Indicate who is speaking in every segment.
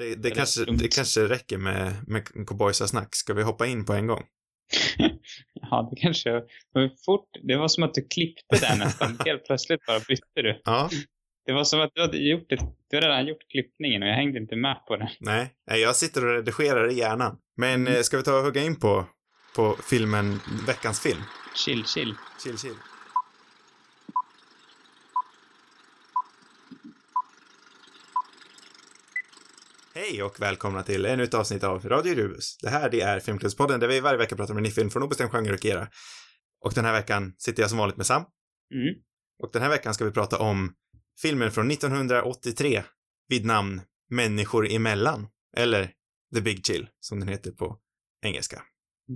Speaker 1: Det, det, kanske, det kanske räcker med, med cowboysasnack. Ska vi hoppa in på en gång?
Speaker 2: ja, det kanske... Men fort, det var som att du klippte där nästan. Helt plötsligt bara bytte du.
Speaker 1: Ja.
Speaker 2: Det var som att du hade gjort det. Du hade redan gjort klippningen och jag hängde inte med på det.
Speaker 1: Nej, jag sitter och redigerar i hjärnan. Men mm. ska vi ta och hugga in på, på filmen, veckans film?
Speaker 2: Chill, chill.
Speaker 1: Chill, chill. Hej och välkomna till ännu ett avsnitt av Radio Rubus. Det här det är Filmklubbspodden där vi varje vecka pratar om en ny film från obestämd genre och era. Och den här veckan sitter jag som vanligt med Sam.
Speaker 2: Mm.
Speaker 1: Och den här veckan ska vi prata om filmen från 1983 vid namn Människor emellan. Eller The Big Chill, som den heter på engelska.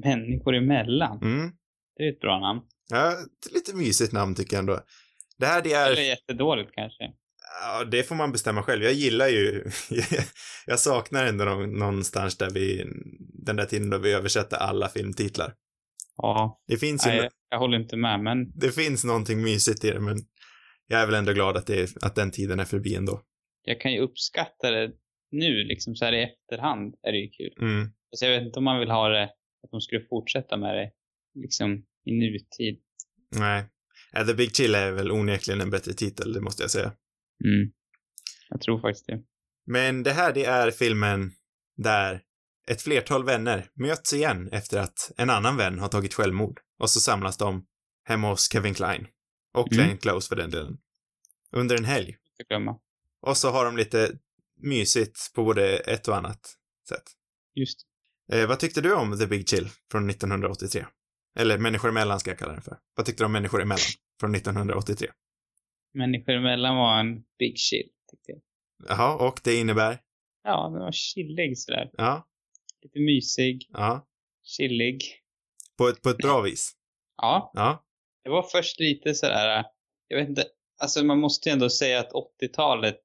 Speaker 2: Människor emellan?
Speaker 1: Mm.
Speaker 2: Det är ett bra namn.
Speaker 1: Ja, ett lite mysigt namn tycker jag ändå. Det här det är...
Speaker 2: Eller jättedåligt kanske.
Speaker 1: Ja, det får man bestämma själv. Jag gillar ju, jag saknar ändå någonstans där vi, den där tiden då vi översätter alla filmtitlar.
Speaker 2: Ja.
Speaker 1: Det finns ju...
Speaker 2: Nej, jag håller inte med, men...
Speaker 1: Det finns någonting mysigt i det, men jag är väl ändå glad att, det, att den tiden är förbi ändå.
Speaker 2: Jag kan ju uppskatta det nu, liksom så här i efterhand är det ju kul.
Speaker 1: Mm.
Speaker 2: Alltså, jag vet inte om man vill ha det, att de skulle fortsätta med det, liksom i nutid.
Speaker 1: Nej. The Big Chill är väl onekligen en bättre titel, det måste jag säga.
Speaker 2: Mm. Jag tror faktiskt det.
Speaker 1: Men det här, det är filmen där ett flertal vänner möts igen efter att en annan vän har tagit självmord. Och så samlas de hemma hos Kevin Klein. Och Glenn mm. Close för den delen. Under en helg. Och så har de lite mysigt på både ett och annat sätt.
Speaker 2: Just
Speaker 1: eh, Vad tyckte du om The Big Chill från 1983? Eller Människor emellan ska jag kalla den för. Vad tyckte du om Människor emellan från 1983?
Speaker 2: Människor emellan var en big chill, tyckte jag.
Speaker 1: Jaha, och det innebär?
Speaker 2: Ja, den var chillig sådär.
Speaker 1: Ja.
Speaker 2: Lite mysig.
Speaker 1: Ja.
Speaker 2: Chillig.
Speaker 1: På ett, på ett bra vis?
Speaker 2: Ja.
Speaker 1: Ja.
Speaker 2: Det var först lite sådär, jag vet inte, alltså man måste ju ändå säga att 80-talet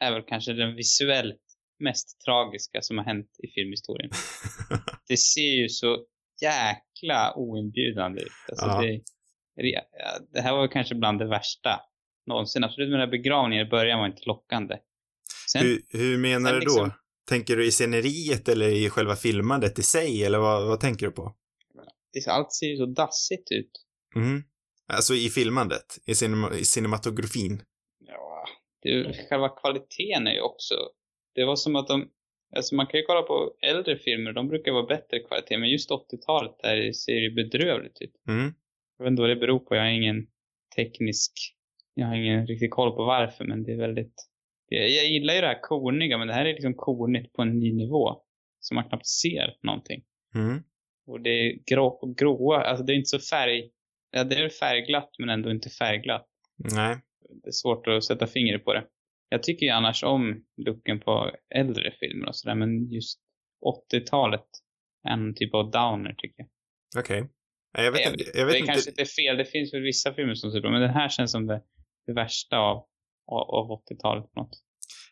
Speaker 2: är väl kanske den visuellt mest tragiska som har hänt i filmhistorien. det ser ju så jäkla oinbjudande ut. Alltså ja. det, det här var kanske bland det värsta någonsin. Absolut här begravningen i början var inte lockande.
Speaker 1: Sen, hur, hur menar du liksom, då? Tänker du i sceneriet eller i själva filmandet i sig, eller vad, vad tänker du på?
Speaker 2: allt ser ju så dassigt ut.
Speaker 1: Mm. Alltså i filmandet? I, cinema, i cinematografin?
Speaker 2: Ja, det, själva kvaliteten är ju också... Det var som att de... Alltså man kan ju kolla på äldre filmer, de brukar vara bättre kvalitet, men just 80-talet där ser det bedrövligt ut.
Speaker 1: Mm.
Speaker 2: Jag vet inte vad det beror på, jag har ingen teknisk jag har ingen riktig koll på varför, men det är väldigt... Jag, jag gillar ju det här korniga, men det här är liksom kornigt på en ny nivå. Så man knappt ser någonting.
Speaker 1: Mm.
Speaker 2: Och det är grå, gråa, alltså det är inte så färg... Ja, det är färgglatt, men ändå inte färgglatt.
Speaker 1: Nej.
Speaker 2: Det är svårt att sätta fingret på det. Jag tycker ju annars om looken på äldre filmer och sådär, men just 80-talet är en typ av downer, tycker jag.
Speaker 1: Okej. Okay. Jag vet, jag, jag vet
Speaker 2: det
Speaker 1: inte.
Speaker 2: kanske inte är fel, det finns väl vissa filmer som ser bra, men den här känns som det det värsta av, av 80-talet på något.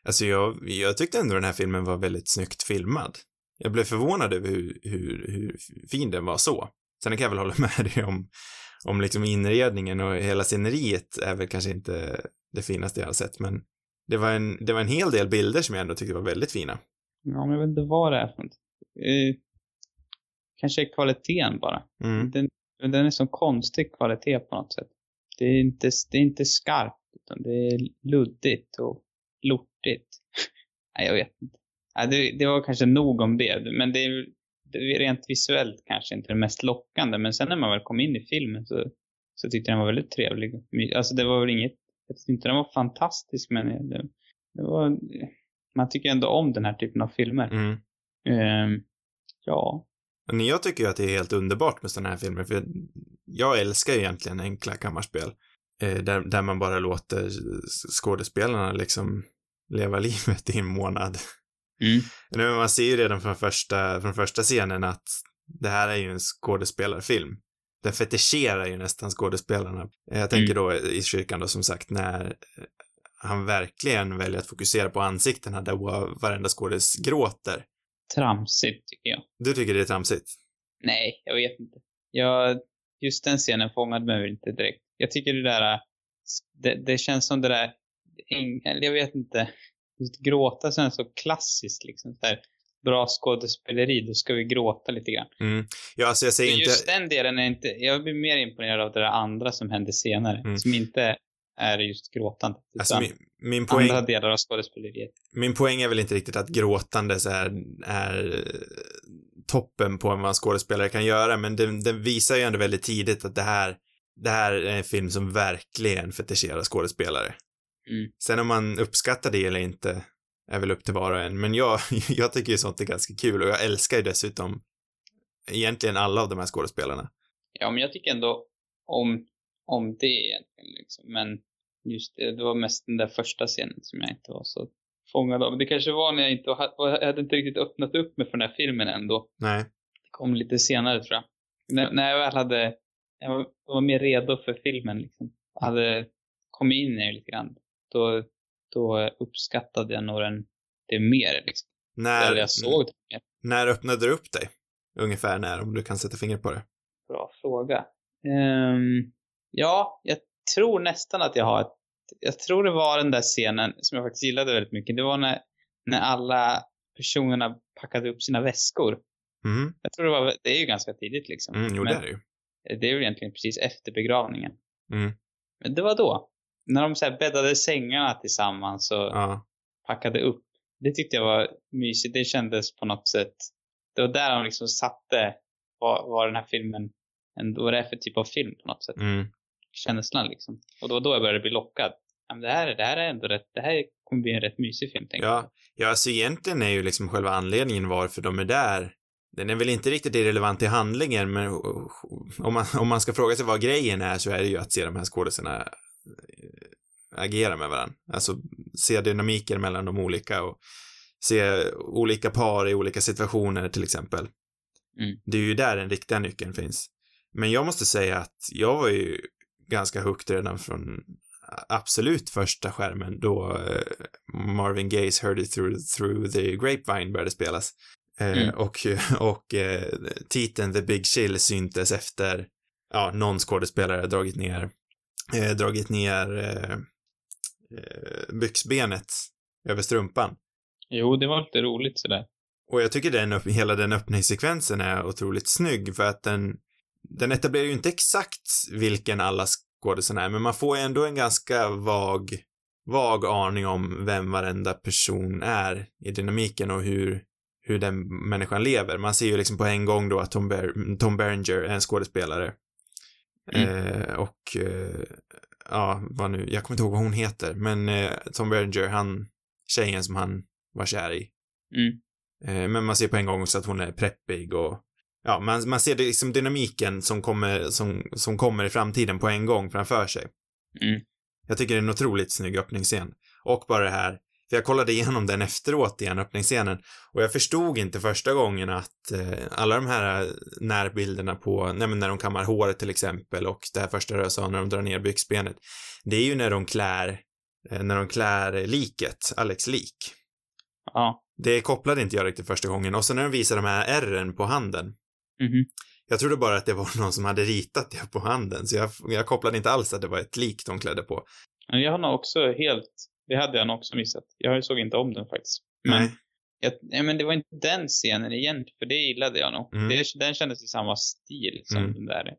Speaker 1: Alltså jag, jag tyckte ändå den här filmen var väldigt snyggt filmad. Jag blev förvånad över hur, hur, hur fin den var så. Sen kan jag väl hålla med dig om, om liksom inredningen och hela sceneriet är väl kanske inte det finaste jag har sett, men det var en, det var en hel del bilder som jag ändå tyckte var väldigt fina.
Speaker 2: Ja, men jag vet inte vad det är för något. Eh, kanske är kvaliteten bara.
Speaker 1: Mm.
Speaker 2: Den, den är så konstig kvalitet på något sätt. Det är inte, det är inte skarpt, utan det är luddigt och lortigt. Nej, jag vet inte. Nej, det, det, var kanske nog om det, men det är, det är rent visuellt kanske inte det mest lockande, men sen när man väl kom in i filmen så, så tyckte jag den var väldigt trevlig. Alltså det var väl inget, jag tyckte inte den var fantastisk, men det, det var, man tycker ändå om den här typen av filmer.
Speaker 1: Mm.
Speaker 2: Um, ja,
Speaker 1: men jag tycker ju att det är helt underbart med sådana här filmer, för jag älskar ju egentligen enkla kammarspel. Eh, där, där man bara låter skådespelarna liksom leva livet i en månad.
Speaker 2: Mm.
Speaker 1: Man ser ju redan från första, från första scenen att det här är ju en skådespelarfilm. Den fetischerar ju nästan skådespelarna. Jag tänker mm. då i kyrkan då som sagt när han verkligen väljer att fokusera på ansiktena där varenda skådis gråter
Speaker 2: tramsigt tycker jag.
Speaker 1: Du tycker det är tramsigt?
Speaker 2: Nej, jag vet inte. Jag, just den scenen fångade mig inte direkt. Jag tycker det där, det, det känns som det där, jag vet inte. just gråta känns så klassiskt liksom. Så här, bra skådespeleri, då ska vi gråta lite grann.
Speaker 1: Mm. Ja, alltså jag säger inte...
Speaker 2: Just den delen är inte, jag blir mer imponerad av det där andra som hände senare.
Speaker 1: Mm.
Speaker 2: Som inte är just gråtandet.
Speaker 1: Alltså min, min, poäng,
Speaker 2: andra delar av skådespeleriet.
Speaker 1: min poäng är väl inte riktigt att gråtande så här är eh, toppen på vad en skådespelare kan göra, men den, den visar ju ändå väldigt tidigt att det här, det här är en film som verkligen fetischerar skådespelare.
Speaker 2: Mm.
Speaker 1: Sen om man uppskattar det eller inte är väl upp till var och en, men jag, jag tycker ju sånt är ganska kul och jag älskar ju dessutom egentligen alla av de här skådespelarna.
Speaker 2: Ja, men jag tycker ändå om, om det egentligen liksom. Men just det, det var mest den där första scenen som jag inte var så fångad av. Det kanske var när jag inte jag hade inte riktigt öppnat upp mig för den här filmen ändå.
Speaker 1: Nej.
Speaker 2: Det kom lite senare tror jag. När, när jag väl hade, jag var, jag var mer redo för filmen liksom. Jag hade kommit in i det lite grann. Då, då uppskattade jag nog den, det mer liksom.
Speaker 1: När,
Speaker 2: Eller jag såg det mer.
Speaker 1: när öppnade du upp dig? Ungefär när, om du kan sätta fingret på det.
Speaker 2: Bra fråga. Ehm, ja, jag tror nästan att jag har ett, jag tror det var den där scenen som jag faktiskt gillade väldigt mycket. Det var när, när alla personerna packade upp sina väskor.
Speaker 1: Mm,
Speaker 2: Jag tror det var, det är ju ganska tidigt liksom.
Speaker 1: mm jo, det
Speaker 2: Men
Speaker 1: är det ju.
Speaker 2: det är ju egentligen precis efter begravningen.
Speaker 1: Mm.
Speaker 2: Men det var då. När de så här bäddade sängarna tillsammans och
Speaker 1: Ja.
Speaker 2: packade upp. Det tyckte jag var mysigt. Det kändes på något sätt. Det var där de liksom satte vad, vad den här filmen, en, vad det är för typ av film på något sätt.
Speaker 1: Mm.
Speaker 2: Känslan liksom. Och var då jag började bli lockad. Ja, men det, här, det här är ändå rätt, det här kommer bli en rätt mysig film tänkte jag.
Speaker 1: Ja, ja, alltså egentligen är ju liksom själva anledningen varför de är där, den är väl inte riktigt irrelevant i handlingen, men om man, om man ska fråga sig vad grejen är så är det ju att se de här skådespelarna eh, agera med varandra. Alltså se dynamiken mellan de olika och se olika par i olika situationer till exempel.
Speaker 2: Mm.
Speaker 1: Det är ju där den riktiga nyckeln finns. Men jag måste säga att jag var ju ganska hooked redan från absolut första skärmen då eh, Marvin Gaye's Heard It Through, through the Grapevine började spelas. Eh,
Speaker 2: Mm.
Speaker 1: Och, och eh, titeln The Big Chill syntes efter, ja, någon skådespelare dragit ner, eh, dragit ner eh, byxbenet över strumpan.
Speaker 2: Jo, det var lite roligt sådär.
Speaker 1: Och jag tycker den, hela den öppningssekvensen är otroligt snygg för att den, den etablerar ju inte exakt vilken alla skådisarna är, men man får ju ändå en ganska vag, vag aning om vem varenda person är i dynamiken och hur, hur den människan lever. Man ser ju liksom på en gång då att Tom, Ber- Tom Berenger är en skådespelare.
Speaker 2: Mm.
Speaker 1: Eh, och, eh, ja, vad nu, jag kommer inte ihåg vad hon heter, men eh, Tom Berenger, han, tjejen som han var kär i,
Speaker 2: Mm.
Speaker 1: Eh, Men man ser på en gång också att hon är preppig och ja, man, man ser det liksom dynamiken som kommer, som, som kommer i framtiden på en gång framför sig.
Speaker 2: Mm.
Speaker 1: Jag tycker det är en otroligt snygg öppningsscen. Och bara det här, för jag kollade igenom den efteråt igen, öppningsscenen, och jag förstod inte första gången att eh, alla de här närbilderna på, nej men när de kammar håret till exempel och det här första jag sa när de drar ner byxbenet, det är ju när de klär, eh, när de klär liket, Alex lik.
Speaker 2: Ja.
Speaker 1: Det kopplade inte jag riktigt första gången. Och sen när de visade de här ärren på handen.
Speaker 2: Mhm.
Speaker 1: Jag trodde bara att det var någon som hade ritat det på handen, så jag, jag kopplade inte alls att det var ett lik de klädde på.
Speaker 2: Men Jag har nog också helt, det hade jag nog också missat. Jag såg inte om den faktiskt. Men,
Speaker 1: Nej.
Speaker 2: jag, nej, men det var inte den scenen igen, för det gillade jag nog.
Speaker 1: Mm.
Speaker 2: Det, den kändes i samma stil som
Speaker 1: Mm.
Speaker 2: den där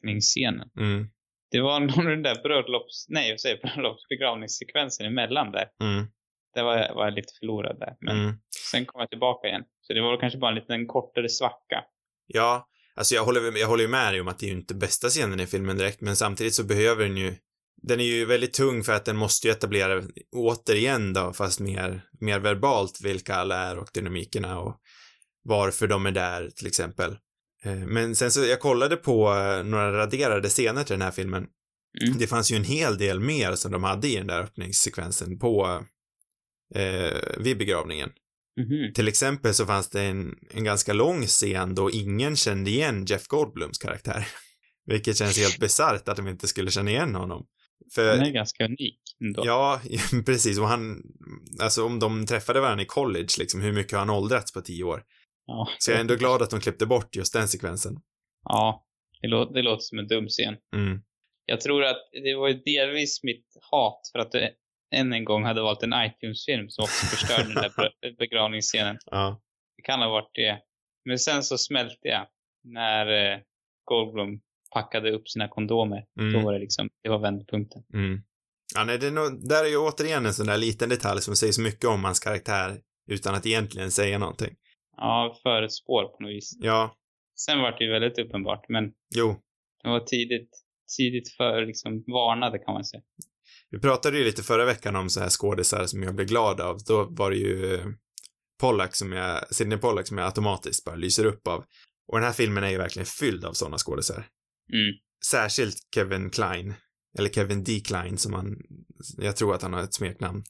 Speaker 2: öppningsscenen.
Speaker 1: Mm,
Speaker 2: Det var nog den där bröllops, nej jag säger bröllops, begravningssekvensen emellan där.
Speaker 1: mm,
Speaker 2: Där var jag, var jag lite förlorad där. Men
Speaker 1: mm.
Speaker 2: sen kom jag tillbaka igen. Så det var kanske bara en liten kortare svacka.
Speaker 1: Ja, alltså jag håller, jag håller ju med dig om att det är ju inte bästa scenen i filmen direkt, men samtidigt så behöver den ju den är ju väldigt tung för att den måste ju etablera, återigen då, fast mer, mer verbalt vilka alla är och dynamikerna och varför de är där, till exempel. Eh, Men sen så, jag kollade på eh, några raderade scener till den här filmen.
Speaker 2: Mm.
Speaker 1: Det fanns ju en hel del mer som de hade i den där öppningssekvensen på, eh, vid begravningen.
Speaker 2: Mhm.
Speaker 1: Till exempel så fanns det en, en ganska lång scen då ingen kände igen Jeff Goldblums karaktär. Vilket känns helt bisarrt att de inte skulle känna igen honom. För,
Speaker 2: Den är ganska unik ändå.
Speaker 1: ja, precis, och han, alltså om de träffade varandra i college, liksom, hur mycket har han åldrats på tio år?
Speaker 2: Ja.
Speaker 1: Så jag är ändå glad att de klippte bort just den sekvensen.
Speaker 2: Ja, det, lå- det låter som en dum scen.
Speaker 1: Mm,
Speaker 2: Jag tror att det var delvis mitt hat för att det än en gång hade valt en iTunes-film som också förstörde den där be- begravningsscenen.
Speaker 1: Ja.
Speaker 2: Det kan ha varit det. Men sen så smälte jag när eh, Goldblum packade upp sina kondomer.
Speaker 1: Mm.
Speaker 2: Då var det liksom, det var vändpunkten.
Speaker 1: Mm. Ja, nej, det är nog, där är ju återigen en sån där liten detalj som säger så mycket om hans karaktär utan att egentligen säga någonting.
Speaker 2: Ja, för ett spår på något vis.
Speaker 1: Ja,
Speaker 2: Sen var det ju väldigt uppenbart, men
Speaker 1: jo.
Speaker 2: det var tidigt, tidigt för liksom varnade kan man säga.
Speaker 1: Vi pratade ju lite förra veckan om så här skådisar som jag blev glad av. Då var det ju eh, Pollack som jag, Sidney Pollack som jag automatiskt bara lyser upp av. Och den här filmen är ju verkligen fylld av sådana skådisar.
Speaker 2: Mm.
Speaker 1: Särskilt Kevin Klein. Eller Kevin D. Klein som han, jag tror att han har ett smeknamn.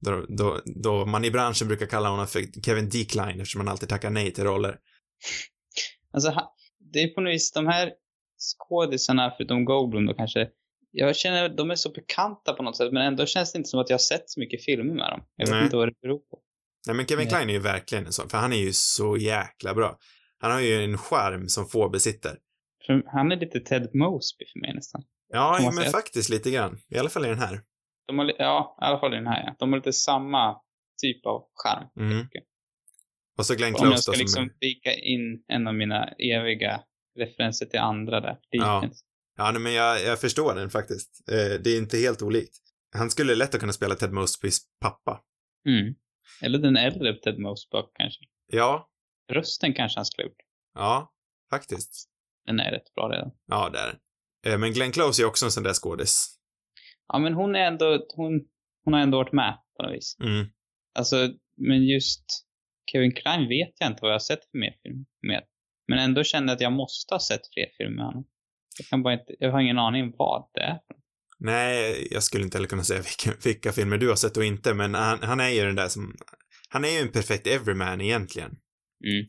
Speaker 1: Då, då, då man i branschen brukar kalla honom för Kevin D. Klein eftersom han alltid tackar nej till roller.
Speaker 2: Alltså, det är på något vis de här skådisarna, förutom Goldblum då kanske, jag känner att de är så bekanta på något sätt, men ändå känns det inte som att jag har sett så mycket filmer med dem. Jag vet
Speaker 1: Nej.
Speaker 2: inte vad det beror på.
Speaker 1: Nej men Kevin
Speaker 2: Nej.
Speaker 1: Klein är ju verkligen en sån, för han är ju så jäkla bra. Han har ju en charm som få besitter.
Speaker 2: Han är lite Ted Mosby för mig nästan.
Speaker 1: Ja, men
Speaker 2: säga?
Speaker 1: faktiskt lite grann. I alla fall i den här.
Speaker 2: De har, ja, i alla fall i den här ja. De har lite samma typ av charm.
Speaker 1: Mm. Och så Glenn
Speaker 2: Om jag
Speaker 1: Close
Speaker 2: ska liksom vika in en av mina eviga referenser till andra där. Dickens.
Speaker 1: Ja, nej, men jag, jag förstår den faktiskt. Eh, det är inte helt olikt. Han skulle lätt ha kunnat spela Ted Mosbys pappa.
Speaker 2: Mm. Eller den äldre Ted Mosby kanske.
Speaker 1: Ja,
Speaker 2: Rösten kanske han skulle gjort.
Speaker 1: ja, faktiskt.
Speaker 2: Den är rätt bra redan.
Speaker 1: Ja, det är den. Eh, Men Glenn Close är också en sån där skådis.
Speaker 2: Ja, men hon är ändå, hon, hon har ändå varit med på något vis.
Speaker 1: Mm.
Speaker 2: Alltså, men just Kevin Klein vet jag inte vad jag har sett för mer film med. Men ändå känner jag att jag måste ha sett fler filmer med honom. Jag kan bara inte, jag har ingen aning vad det är.
Speaker 1: Nej, jag skulle inte heller kunna säga vilka, vilka filmer du har sett och inte, men han, han är ju den där som, han är ju en perfekt everyman egentligen.
Speaker 2: Mm.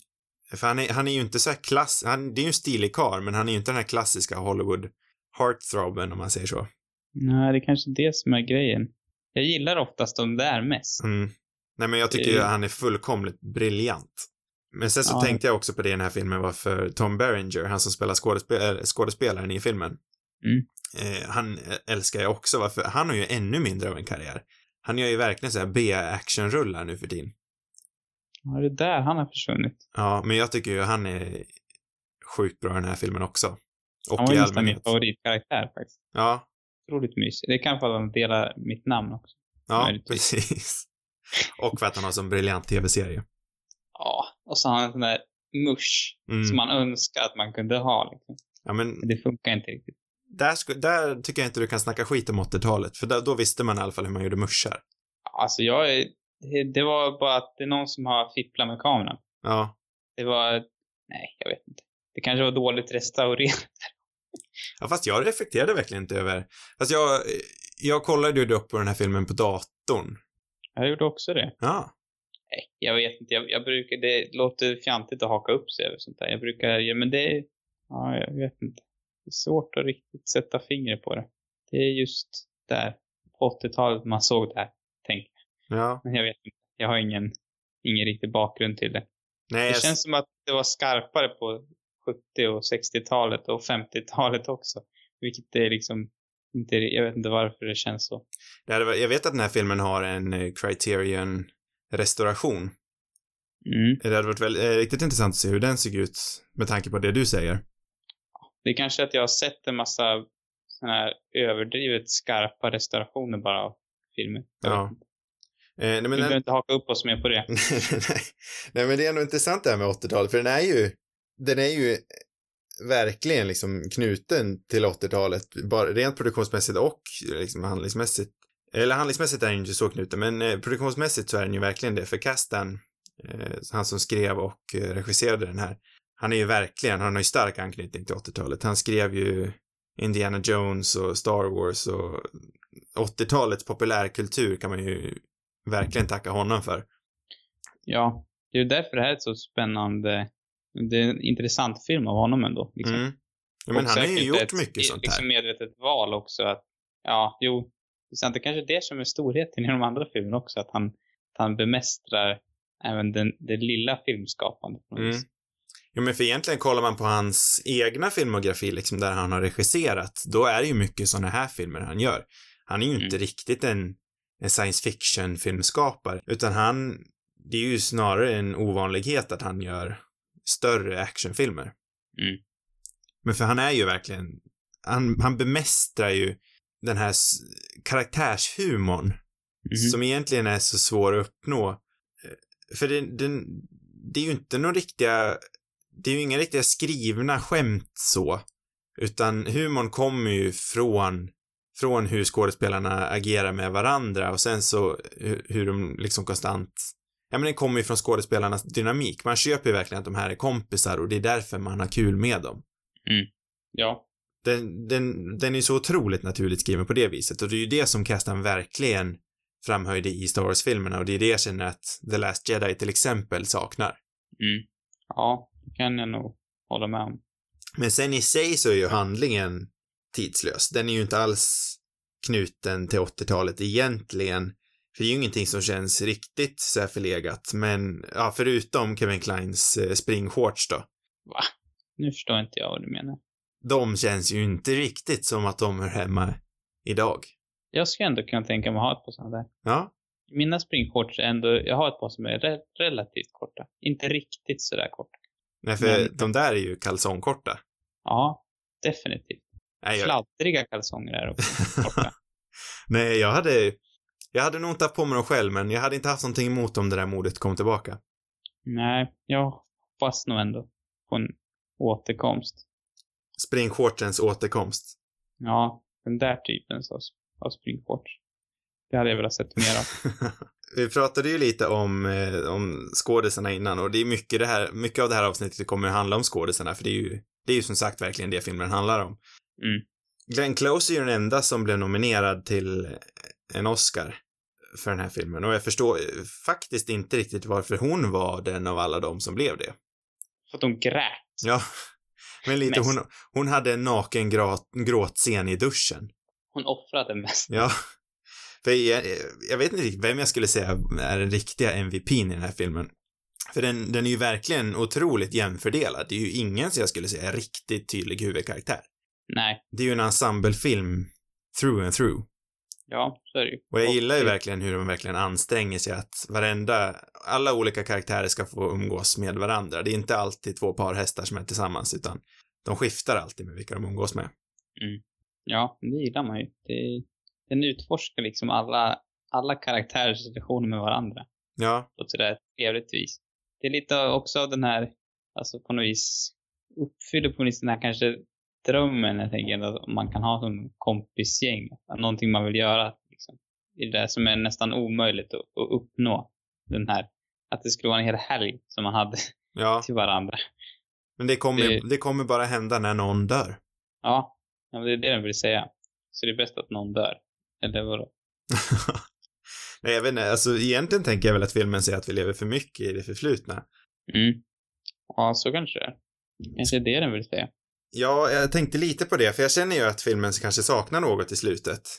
Speaker 1: För han är, han är ju inte så här klass, han, det är ju en stilig karl, men han är ju inte den här klassiska Hollywood heartthrobben om man säger så.
Speaker 2: Nej, det är kanske det som är grejen. Jag gillar oftast de där mest.
Speaker 1: Mm. Nej, men jag tycker ju att han är fullkomligt briljant. Men sen så
Speaker 2: Ja.
Speaker 1: tänkte jag också på det i den här filmen var för Tom Berenger, han som spelar skådespel skådespelaren i filmen.
Speaker 2: Mm.
Speaker 1: Eh, han älskar jag också, varför han har ju ännu mindre av en karriär. Han gör ju verkligen så här B-actionrullar nu för tiden.
Speaker 2: Ja, det är där han har försvunnit.
Speaker 1: Ja, men jag tycker ju han är sjukt bra i den här filmen också. Och
Speaker 2: Han var
Speaker 1: i
Speaker 2: nästan min
Speaker 1: allmänhet.
Speaker 2: favoritkaraktär faktiskt.
Speaker 1: Ja,
Speaker 2: Otroligt mysig. Det kan för att han delar mitt namn också.
Speaker 1: ja, precis. Och för att han har sån briljant tv-serie.
Speaker 2: Ja, och så har han en sån där musch
Speaker 1: Mm.
Speaker 2: som man önskar att man kunde ha. Liksom.
Speaker 1: Ja, men
Speaker 2: det funkar inte riktigt.
Speaker 1: där, sku- där tycker jag inte du kan snacka skit om 80-talet, för där, då visste man i alla fall hur man gjorde muschar.
Speaker 2: Alltså jag är, det- det var bara att det är någon som har fipplat med kameran.
Speaker 1: Ja,
Speaker 2: Det var, nej, jag vet inte. Det kanske var dåligt restaurerat.
Speaker 1: Ja, fast jag reflekterade verkligen inte över... Fast jag, jag kollade ju upp på den här filmen på datorn.
Speaker 2: Jag gjorde också det.
Speaker 1: Ja.
Speaker 2: Nej, jag vet inte. Jag, jag brukar, det låter fjantigt att haka upp sig över sånt där. Jag brukar, ja men det, ja jag vet inte. Det är svårt att riktigt sätta fingret på det. Det är just där, på 80-talet man såg det här, jag.
Speaker 1: Ja.
Speaker 2: Men jag vet inte. Jag har ingen, ingen riktig bakgrund till det.
Speaker 1: Nej,
Speaker 2: Det
Speaker 1: jag,
Speaker 2: känns som att det var skarpare på 70 och 60-talet och 50-talet också. Vilket är liksom inte, jag vet inte varför det känns så.
Speaker 1: det jag vet att den här filmen har en eh, Criterion-restauration.
Speaker 2: Mm.
Speaker 1: Det hade varit väl, eh, riktigt intressant att se hur den såg ut med tanke på det du säger.
Speaker 2: Det är kanske att jag har sett en massa såna här överdrivet skarpa restaurationer bara av filmer.
Speaker 1: Ja. Eh, nej, men
Speaker 2: Vi behöver inte haka upp oss mer på det.
Speaker 1: nej, men det är ändå intressant det här med 80-talet, för den är ju, den är ju verkligen liksom knuten till 80-talet, bara rent produktionsmässigt och liksom handlingsmässigt. Eller handlingsmässigt är den ju inte så knuten, men eh, produktionsmässigt så är den ju verkligen det, för casten, eh, han som skrev och eh, regisserade den här, han är ju verkligen, han har ju stark anknytning till 80-talet. Han skrev ju Indiana Jones och Star Wars och 80-talets populärkultur kan man ju verkligen tacka honom för.
Speaker 2: Ja, det är ju därför det här är ett så spännande, det är en intressant film av honom ändå. Liksom.
Speaker 1: Mm. Ja, men
Speaker 2: Och
Speaker 1: han har ju gjort
Speaker 2: ett,
Speaker 1: mycket sånt
Speaker 2: liksom
Speaker 1: här.
Speaker 2: medvetet val också att, ja, jo, det är sant. Det kanske är det som är storheten i de andra filmerna också, att han, att han bemästrar även den, det lilla filmskapandet. på något
Speaker 1: Mm. Jo, men för egentligen kollar man på hans egna filmografi, liksom där han har regisserat, då är det ju mycket sådana här filmer han gör. Han är ju inte
Speaker 2: Mm.
Speaker 1: riktigt en en science fiction-filmskapare, utan han, det är ju snarare en ovanlighet att han gör större actionfilmer.
Speaker 2: Mm.
Speaker 1: Men för han är ju verkligen, han, han bemästrar ju den här karaktärshumorn
Speaker 2: Mhm.
Speaker 1: som egentligen är så svår att uppnå. Eh, För det, den, det är ju inte några riktiga, det är ju inga riktiga skrivna skämt så, utan humorn kommer ju från, från hur skådespelarna agerar med varandra och sen så hur, hur de liksom konstant, ja men den kommer ju från skådespelarnas dynamik. Man köper ju verkligen att de här är kompisar och det är därför man har kul med dem.
Speaker 2: Ja.
Speaker 1: Den, den, den är så otroligt naturligt skriven på det viset och det är ju det som Kastan verkligen framhöjde i Star Wars-filmerna och det är det jag känner att The Last Jedi till exempel saknar.
Speaker 2: Mm. Ja, det kan jag nog hålla med om.
Speaker 1: Men sen i sig så är ju handlingen tidslös. Den är ju inte alls knuten till 80-talet egentligen. För det är ju ingenting som känns riktigt så här förlegat, men ja, förutom Kevin Kleins eh, springshorts då.
Speaker 2: Va? Nu förstår inte jag vad du menar.
Speaker 1: De känns ju inte riktigt som att de hör hemma idag.
Speaker 2: Jag skulle ändå kunna tänka mig att ha ett par sådana där.
Speaker 1: Ja,
Speaker 2: Mina springshorts är ändå, jag har ett par som är re relativt korta. Inte riktigt sådär korta.
Speaker 1: nej för
Speaker 2: Men-
Speaker 1: de där är ju kalsongkorta.
Speaker 2: Ja, definitivt.
Speaker 1: Nej, jag,
Speaker 2: Fladdriga kalsonger är också korta.
Speaker 1: nej, jag hade, jag hade nog inte haft på mig dem själv, men jag hade inte haft någonting emot om det där modet kom tillbaka.
Speaker 2: Nej, jag hoppas nog ändå på en återkomst.
Speaker 1: Springshortsens återkomst.
Speaker 2: Ja, den där typen av, av springshorts. Det hade jag velat sett mer av.
Speaker 1: Vi pratade ju lite om, eh, om skådisarna innan och det är mycket det här, mycket av det här avsnittet kommer ju handla om skådisarna för det är ju, det är ju som sagt verkligen det filmen handlar om.
Speaker 2: Mm.
Speaker 1: Glenn Close är ju den enda som blev nominerad till en Oscar för den här filmen och jag förstår eh, faktiskt inte riktigt varför hon var den av alla de som blev det.
Speaker 2: För att de grät.
Speaker 1: Ja, men lite,
Speaker 2: Mest.
Speaker 1: hon, hon hade en naken gråt, gråtscen i duschen.
Speaker 2: Hon offrade mest.
Speaker 1: Ja. För jag, jag vet inte riktigt vem jag skulle säga är den riktiga MVPn i den här filmen. För den, den är ju verkligen otroligt jämnfördelad. Det är ju ingen som jag skulle säga är riktigt tydlig huvudkaraktär.
Speaker 2: Nej,
Speaker 1: Det är ju en ensemblefilm through and through.
Speaker 2: Ja, så är det ju.
Speaker 1: Och jag gillar ju verkligen hur de verkligen anstränger sig att varenda, alla olika karaktärer ska få umgås med varandra. Det är inte alltid två par hästar som är tillsammans, utan de skiftar alltid med vilka de umgås med.
Speaker 2: Ja, det gillar man ju. Det, den utforskar liksom alla, alla karaktärers relationer med varandra.
Speaker 1: Ja,
Speaker 2: På ett sådär trevligt vis. Det är lite också av den här, alltså på något vis, uppfyller på något vis den här kanske drömmen, jag tänker, att man kan ha som kompisgäng. Någonting man vill göra, liksom. Det är det som är nästan omöjligt att, att uppnå. Den här, att det skulle vara en hel helg som man hade
Speaker 1: ja.
Speaker 2: till varandra.
Speaker 1: Men det kommer,
Speaker 2: Det-
Speaker 1: det kommer bara hända när någon dör.
Speaker 2: Ja, ja, det är det jag vill säga. Så det är bäst att någon dör. Eller vadå?
Speaker 1: Nej, jag vet inte, alltså egentligen tänker jag väl att filmen säger att vi lever för mycket i det förflutna.
Speaker 2: Mm. Ja, så kanske det är. Kanske är det den vill säga.
Speaker 1: Ja, jag tänkte lite på det, för jag känner ju att filmen kanske saknar något i slutet.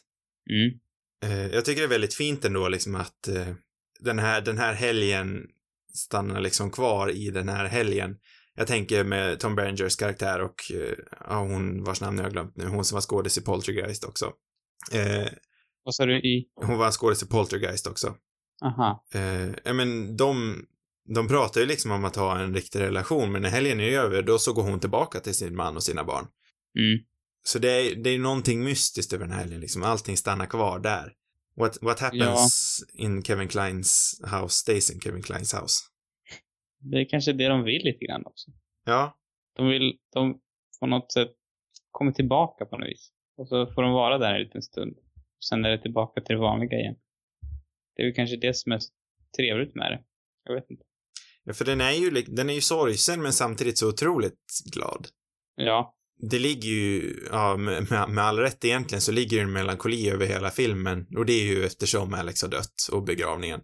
Speaker 2: Mm.
Speaker 1: Eh, jag tycker det är väldigt fint ändå liksom att eh, den, här, den här helgen stannar liksom kvar i den här helgen. Jag tänker med Tom Berengers karaktär och eh, ja, hon vars namn jag har glömt nu, hon som var skådis i Poltergeist också. Eh,
Speaker 2: Vad sa du i?
Speaker 1: hon var skådis i Poltergeist också.
Speaker 2: Aha.
Speaker 1: Eh, ja men de, de pratar ju liksom om att ha en riktig relation, men när helgen är över, då så går hon tillbaka till sin man och sina barn.
Speaker 2: Mm.
Speaker 1: Så det är, det är någonting mystiskt över den här helgen, liksom. Allting stannar kvar där. What, what happens in Kevin Kleins house stays in Kevin Kleins house.
Speaker 2: Det är kanske det de vill lite grann också.
Speaker 1: Ja,
Speaker 2: De vill, de på något sätt kommer tillbaka på något vis. Och så får de vara där en liten stund. Och sen är det tillbaka till det vanliga igen. Det är väl kanske det som är så trevligt med det. Jag vet inte.
Speaker 1: Ja, för den är ju, den är ju sorgsen men samtidigt så otroligt glad.
Speaker 2: Ja.
Speaker 1: Det ligger ju, ja, med, med, all rätt egentligen så ligger det en melankoli över hela filmen och det är ju eftersom Alex har dött och begravningen.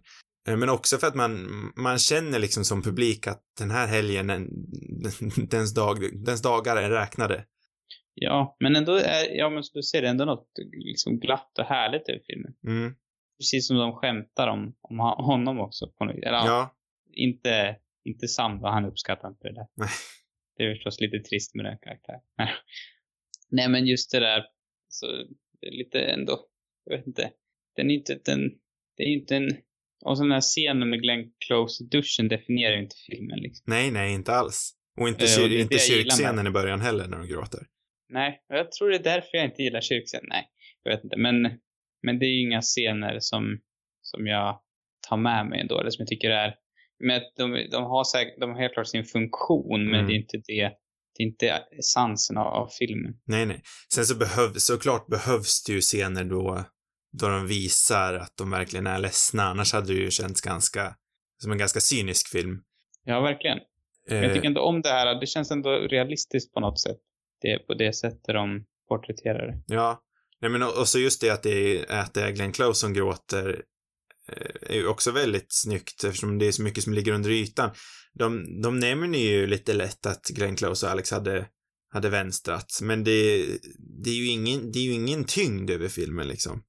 Speaker 1: Eh, Men också för att man, man känner liksom som publik att den här helgen, den, dens, dag, dens dagar är räknade.
Speaker 2: Ja, men ändå är, ja men som du är ändå något liksom glatt och härligt över filmen.
Speaker 1: Mm.
Speaker 2: Precis som de skämtar om, om honom också på något. Eller, ja. Inte, inte Sam då, han uppskattar inte det där.
Speaker 1: Nej.
Speaker 2: Det är förstås lite trist med den karaktären. Nej men just det där, så det är lite ändå, jag vet inte. Den är inte, den, det är inte en... Och så den här scenen med Glenn Close i duschen definierar ju inte filmen liksom.
Speaker 1: Nej, nej, inte alls. Och inte, kyr,
Speaker 2: och det är
Speaker 1: inte kyrkscenen i början heller när de gråter.
Speaker 2: Nej, och jag tror det är därför jag inte gillar kyrkscenen. Nej, jag vet inte. Men, men det är ju inga scener som, som jag tar med mig ändå, eller som jag tycker är... Men de, de, har säkert, de har helt klart sin funktion, men
Speaker 1: Mm.
Speaker 2: det är inte det. Det är inte essensen av, av filmen.
Speaker 1: Nej, nej. Sen så behövs, såklart behövs det ju scener då, då de visar att de verkligen är ledsna. Annars hade det ju känts ganska, som en ganska cynisk film.
Speaker 2: Ja, verkligen. Men jag
Speaker 1: Eh,
Speaker 2: tycker ändå om det här. Det känns ändå realistiskt på något sätt. Det är på det sättet de porträtterar det.
Speaker 1: Ja. Nej men och och så just det att det är, att det är Glenn Close som gråter eh, är ju också väldigt snyggt eftersom det är så mycket som ligger under ytan. De, de nämner ju lite lätt att Glenn Close och Alex hade, hade vänstrat, men det, det är ju ingen, det är ju ingen tyngd över filmen liksom.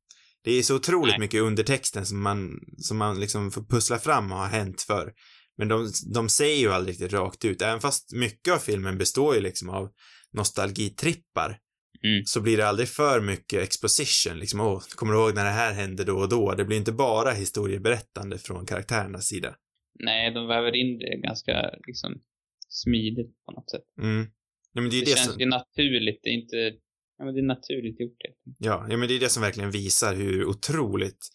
Speaker 1: Det är så otroligt
Speaker 2: Nej.
Speaker 1: mycket undertexten som man, som man liksom får pussla fram och har hänt för. Men de, de säger ju aldrig riktigt rakt ut, även fast mycket av filmen består ju liksom av nostalgitrippar
Speaker 2: Mm.
Speaker 1: så blir det aldrig för mycket exposition, liksom, åh, kommer du ihåg när det här hände då och då? Det blir inte bara historieberättande från karaktärernas sida.
Speaker 2: Nej, de väver in det ganska liksom smidigt på något sätt.
Speaker 1: Mm. Ja, det
Speaker 2: Det,
Speaker 1: det,
Speaker 2: känns
Speaker 1: som,
Speaker 2: ju naturligt. Det är inte... Ja, men det är naturligt gjort. helt.
Speaker 1: ja, ja, men det är det som verkligen visar hur otroligt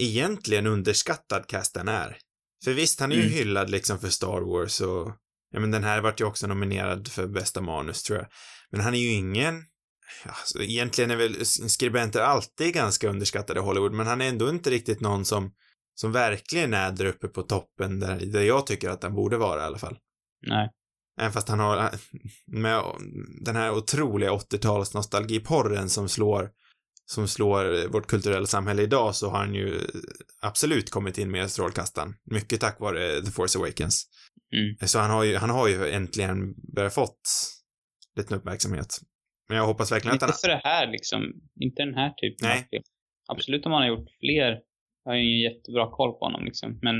Speaker 1: egentligen underskattad casten är. För visst, han är ju
Speaker 2: Mm.
Speaker 1: hyllad liksom för Star Wars och, ja men den här vart ju också nominerad för bästa manus tror jag. Men han är ju ingen, ja, så egentligen är väl skribenter alltid ganska underskattade i Hollywood, men han är ändå inte riktigt någon som, som verkligen är där uppe på toppen där, där jag tycker att han borde vara i alla fall.
Speaker 2: Nej.
Speaker 1: Även fast han har, med den här otroliga 80-tals nostalgiporren som slår, som slår vårt kulturella samhälle idag så har han ju absolut kommit in med strålkastaren. Mycket tack vare The Force Awakens.
Speaker 2: Mm.
Speaker 1: Så han har ju, han har ju äntligen börjat fått lite uppmärksamhet. Men jag hoppas verkligen att
Speaker 2: Inte
Speaker 1: han,
Speaker 2: för det här liksom. Inte den här typen
Speaker 1: Nej.
Speaker 2: av film. Absolut om han har gjort fler. Jag har ju ingen jättebra koll på honom liksom. Men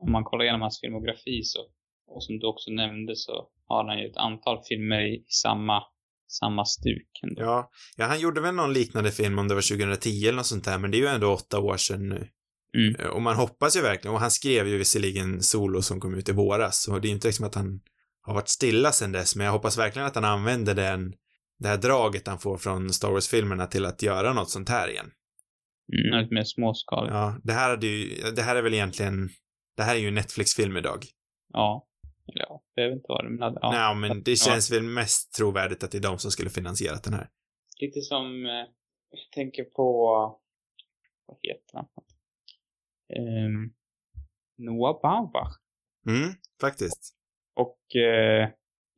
Speaker 2: om man kollar igenom hans filmografi så, och som du också nämnde så har han ju ett antal filmer i, samma, samma stuk ändå.
Speaker 1: ja, ja, han gjorde väl någon liknande film om det var 2010 eller något sånt där, men det är ju ändå åtta år sedan nu.
Speaker 2: Mm.
Speaker 1: Och man hoppas ju verkligen, och han skrev ju visserligen solo som kom ut i våras, så det är inte liksom att han har varit stilla sedan dess, men jag hoppas verkligen att han använder den, det här draget han får från Star Wars-filmerna till att göra något sånt här igen.
Speaker 2: Mm, lite mer småskaligt. Ja.
Speaker 1: Ja, det här hade ju, det här är väl egentligen, det här är ju en Netflix-film idag.
Speaker 2: ja. Eller ja, det behöver inte vara det, men hade, ja.
Speaker 1: Nej, men det
Speaker 2: Ja.
Speaker 1: känns väl mest trovärdigt att det är de som skulle finansierat den här.
Speaker 2: Lite som, eh, jag tänker på, vad heter han? Um, Noah Baumbach.
Speaker 1: Mm, faktiskt.
Speaker 2: Och eh,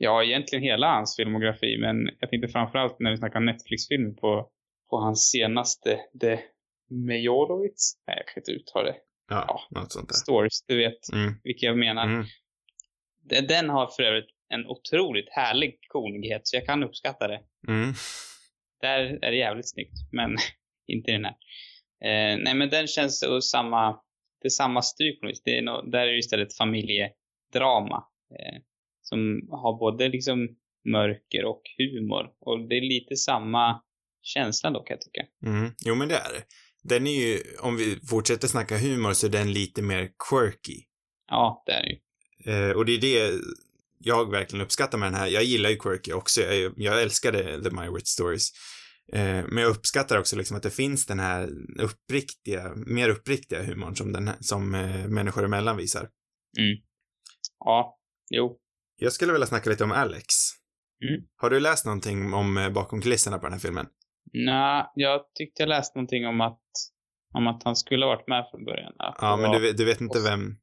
Speaker 2: ja, egentligen hela hans filmografi, men jag tänkte framförallt när vi snackar Netflix-filmer på, på hans senaste, The Mejorovic, nej jag kan inte uttala det,
Speaker 1: Ja, något sånt där.
Speaker 2: Stories, du vet
Speaker 1: Mm,
Speaker 2: vilka jag menar.
Speaker 1: mm,
Speaker 2: Den- Den har för övrigt en otroligt härlig konighet, så jag kan uppskatta det.
Speaker 1: mm.
Speaker 2: Där är det jävligt snyggt, men inte den här. Eh, nej, men den känns samma, det är samma stryk på något vis. det är no, Där är det istället familjedrama. Eh, som har både liksom mörker och humor. Och det är lite samma känsla då kan jag tycka.
Speaker 1: Mm. Jo, men det är det. Den är ju, om vi fortsätter snacka humor, så är den lite mer quirky.
Speaker 2: Ja, det är det ju.
Speaker 1: Eh, och det är det jag verkligen uppskattar med den här. Jag gillar ju quirky också. Jag, jag älskade The Meyerowitz Stories. Eh, men jag uppskattar också liksom att det finns den här uppriktiga, mer uppriktiga humorn som, den här, som eh, människor emellan visar.
Speaker 2: Ja, jo.
Speaker 1: Jag skulle vilja snacka lite om Alex.
Speaker 2: Mm.
Speaker 1: Har du läst någonting om eh, bakom kulisserna på den här filmen?
Speaker 2: Nej, jag tyckte jag läste någonting om att, om att han skulle ha varit med från början.
Speaker 1: Ja, men du, vet- du vet inte vem...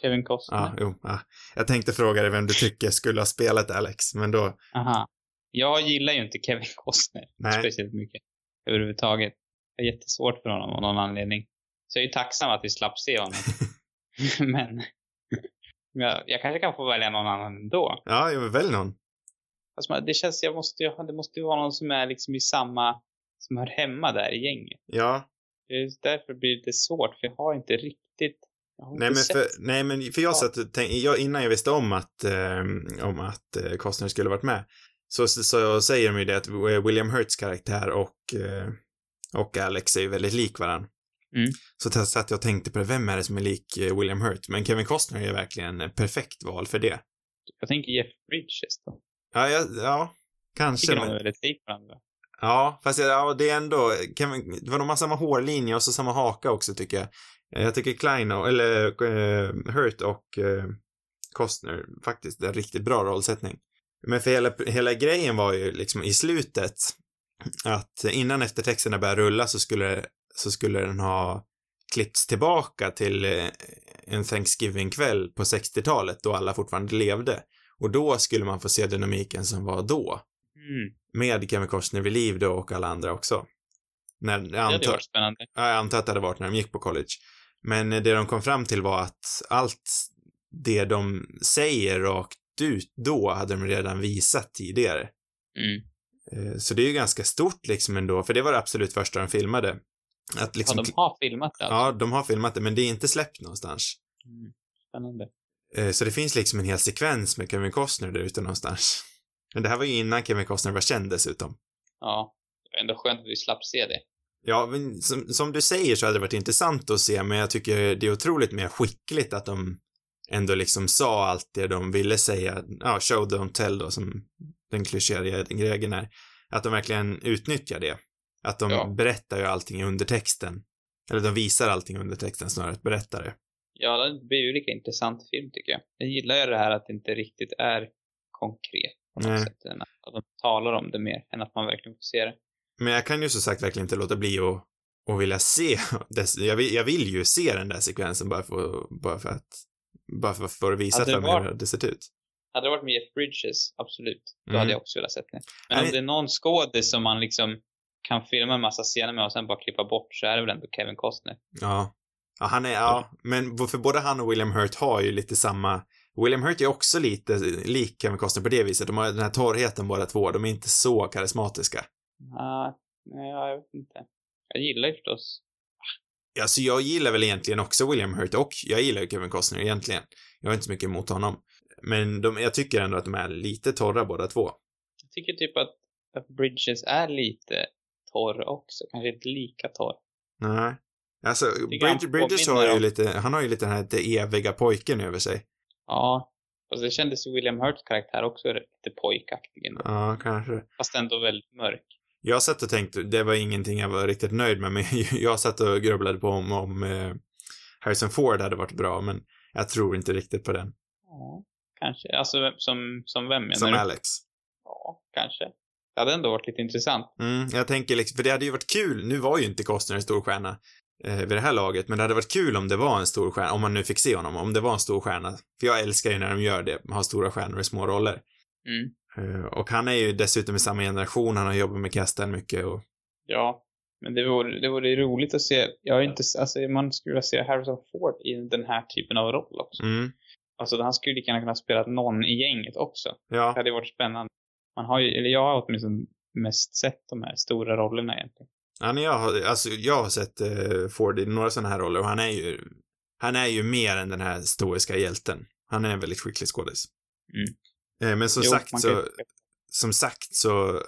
Speaker 2: Kevin Costner.
Speaker 1: Ja, jo, ja. Jag tänkte fråga dig vem du tycker skulle ha spelat Alex, men då...
Speaker 2: Aha. Jag gillar ju inte Kevin Costner
Speaker 1: Nej.
Speaker 2: speciellt mycket överhuvudtaget. Det är jättesvårt för honom av någon anledning. Så jag är ju tacksam att vi slapp se honom. Men jag, jag kanske kan få välja någon annan ändå.
Speaker 1: Ja, jo, välj någon.
Speaker 2: Fast man- det känns, jag måste ju, det måste ju vara någon som är liksom i samma, som hör hemma där i gänget.
Speaker 1: Ja,
Speaker 2: Just därför blir det lite svårt, för jag har inte riktigt, jag
Speaker 1: nej men, för, nej men för jag
Speaker 2: Ja.
Speaker 1: satt tänkte, jag, innan jag visste om att, eh, om att eh, Costner skulle varit med, så, så, så säger de ju det att William Hurts karaktär och, eh, och Alex är ju väldigt lik varandra.
Speaker 2: Mm.
Speaker 1: Så satt jag och tänkte på det, vem är det som är lik eh, William Hurt? Men Kevin Costner är verkligen ett perfekt val för det.
Speaker 2: Jag tänker Jeff Bridges då.
Speaker 1: Ja, ja, ja kanske.
Speaker 2: Tycker de är väldigt lik varandra.
Speaker 1: ja, fast ja, det är ändå, Kevin, det var nog samma hårlinje och så samma haka också tycker jag. Eh, Jag tycker Klein och, eller eh, Hurt och eh, Costner faktiskt en riktigt bra rollsättning. Men för hela, hela grejen var ju liksom i slutet att innan eftertexterna började rulla så skulle, så skulle den ha klippts tillbaka till eh, en Thanksgiving-kväll på 60-talet då alla fortfarande levde. Och då skulle man få se dynamiken som var då.
Speaker 2: Mm.
Speaker 1: Med Kevin Costner vid liv då och alla andra också. När, jag
Speaker 2: Det hade
Speaker 1: antar,
Speaker 2: varit spännande.
Speaker 1: ja, jag antar att det hade varit när de gick på college. Men det de kom fram till var att allt det de säger rakt ut då hade de redan visat tidigare.
Speaker 2: Mm.
Speaker 1: Eh, Så det är ju ganska stort liksom ändå, för det var det absolut första de filmade. Att liksom,
Speaker 2: Ja, de har filmat det alltså.
Speaker 1: ja, de har filmat det, men det är inte släppt någonstans.
Speaker 2: Mm. Spännande.
Speaker 1: Eh, Så det finns liksom en hel sekvens med Kevin Costner där ute någonstans. Men det här var ju innan Kevin Costner var känd dessutom.
Speaker 2: Ja. Ändå skönt att vi slapp se det.
Speaker 1: Ja, men som, som du säger så hade det varit intressant att se, men jag tycker det är otroligt mer skickligt att de ändå liksom sa allt det de ville säga. Ja, show don't tell då, som den klyschiga grejen är. Att de verkligen utnyttjar det. Att de
Speaker 2: Ja.
Speaker 1: berättar ju allting i undertexten. Eller de visar allting i undertexten snarare än att berätta det.
Speaker 2: Ja, det blir ju lika intressant film tycker jag. Jag gillar ju det här att det inte riktigt är konkret på något
Speaker 1: Nej.
Speaker 2: sätt. Att de talar om det mer än att man verkligen får se det.
Speaker 1: Men jag kan ju som sagt verkligen inte låta bli att, att vilja se jag, vill, jag vill ju se den där sekvensen bara för, bara för att bara för, för att visa för
Speaker 2: det
Speaker 1: mig hur det sett ut.
Speaker 2: Hade det varit med Jeff Bridges, absolut. Då
Speaker 1: Mm.
Speaker 2: hade jag också velat sett det. Men
Speaker 1: Nej.
Speaker 2: om det är någon skådis som man liksom kan filma en massa scener med och sen bara klippa bort så är det väl ändå Kevin Costner.
Speaker 1: Ja. Ja, han är, ja, men för både han och William Hurt har ju lite samma, William Hurt är också lite lik Kevin Costner på det viset. De har den här torrheten båda två, de är inte så karismatiska.
Speaker 2: Ja, jag vet inte. Jag gillar ju förstås.
Speaker 1: Alltså jag gillar väl egentligen också William Hurt och jag gillar ju Kevin Costner egentligen. Jag har inte så mycket emot honom. Men de, jag tycker ändå att de är lite torra båda två.
Speaker 2: Jag tycker typ att, att Bridges är lite torr också. Kanske inte lika torr.
Speaker 1: Nej. Alltså, Bridges
Speaker 2: påminner
Speaker 1: har ju lite, han har ju lite den här lite eviga pojken över sig.
Speaker 2: Ja. Och det kändes ju William Hurts karaktär också lite pojkaktig ändå.
Speaker 1: Ja, kanske.
Speaker 2: Fast ändå väldigt mörk.
Speaker 1: Jag satt och tänkte, det var ingenting jag var riktigt nöjd med, men jag satt och grubblade på om, om eh, Harrison Ford hade varit bra, men jag tror inte riktigt på den.
Speaker 2: Ja, kanske. Alltså som, som vem menar
Speaker 1: Som
Speaker 2: du?
Speaker 1: Alex.
Speaker 2: Ja, kanske. Det hade ändå varit lite intressant.
Speaker 1: Mm, jag tänker liksom, för det hade ju varit kul, nu var ju inte Costner en stor stjärna eh, vid det här laget, men det hade varit kul om det var en stor stjärna, om man nu fick se honom, om det var en stor stjärna. För jag älskar ju när de gör det, har stora stjärnor i små roller.
Speaker 2: Mm.
Speaker 1: Eh, och han är ju dessutom i samma generation, han har jobbat med casten mycket och
Speaker 2: Ja. Men det vore, det vore roligt att se. Jag har inte, alltså man skulle vilja se Harrison Ford i den här typen av roll också.
Speaker 1: mm,
Speaker 2: Alltså han skulle lika gärna kunna spela någon i gänget också. Det
Speaker 1: ja,
Speaker 2: hade varit spännande. Man har ju, eller jag har åtminstone mest sett de här stora rollerna egentligen.
Speaker 1: Ja, men jag har, alltså, jag har sett eh, Ford i några sådana här roller och han är ju, han är ju mer än den här stoiska hjälten. Han är en väldigt skicklig skådis.
Speaker 2: Mm.
Speaker 1: Eh, men som
Speaker 2: Jo,
Speaker 1: sagt så,
Speaker 2: kan-
Speaker 1: som sagt så,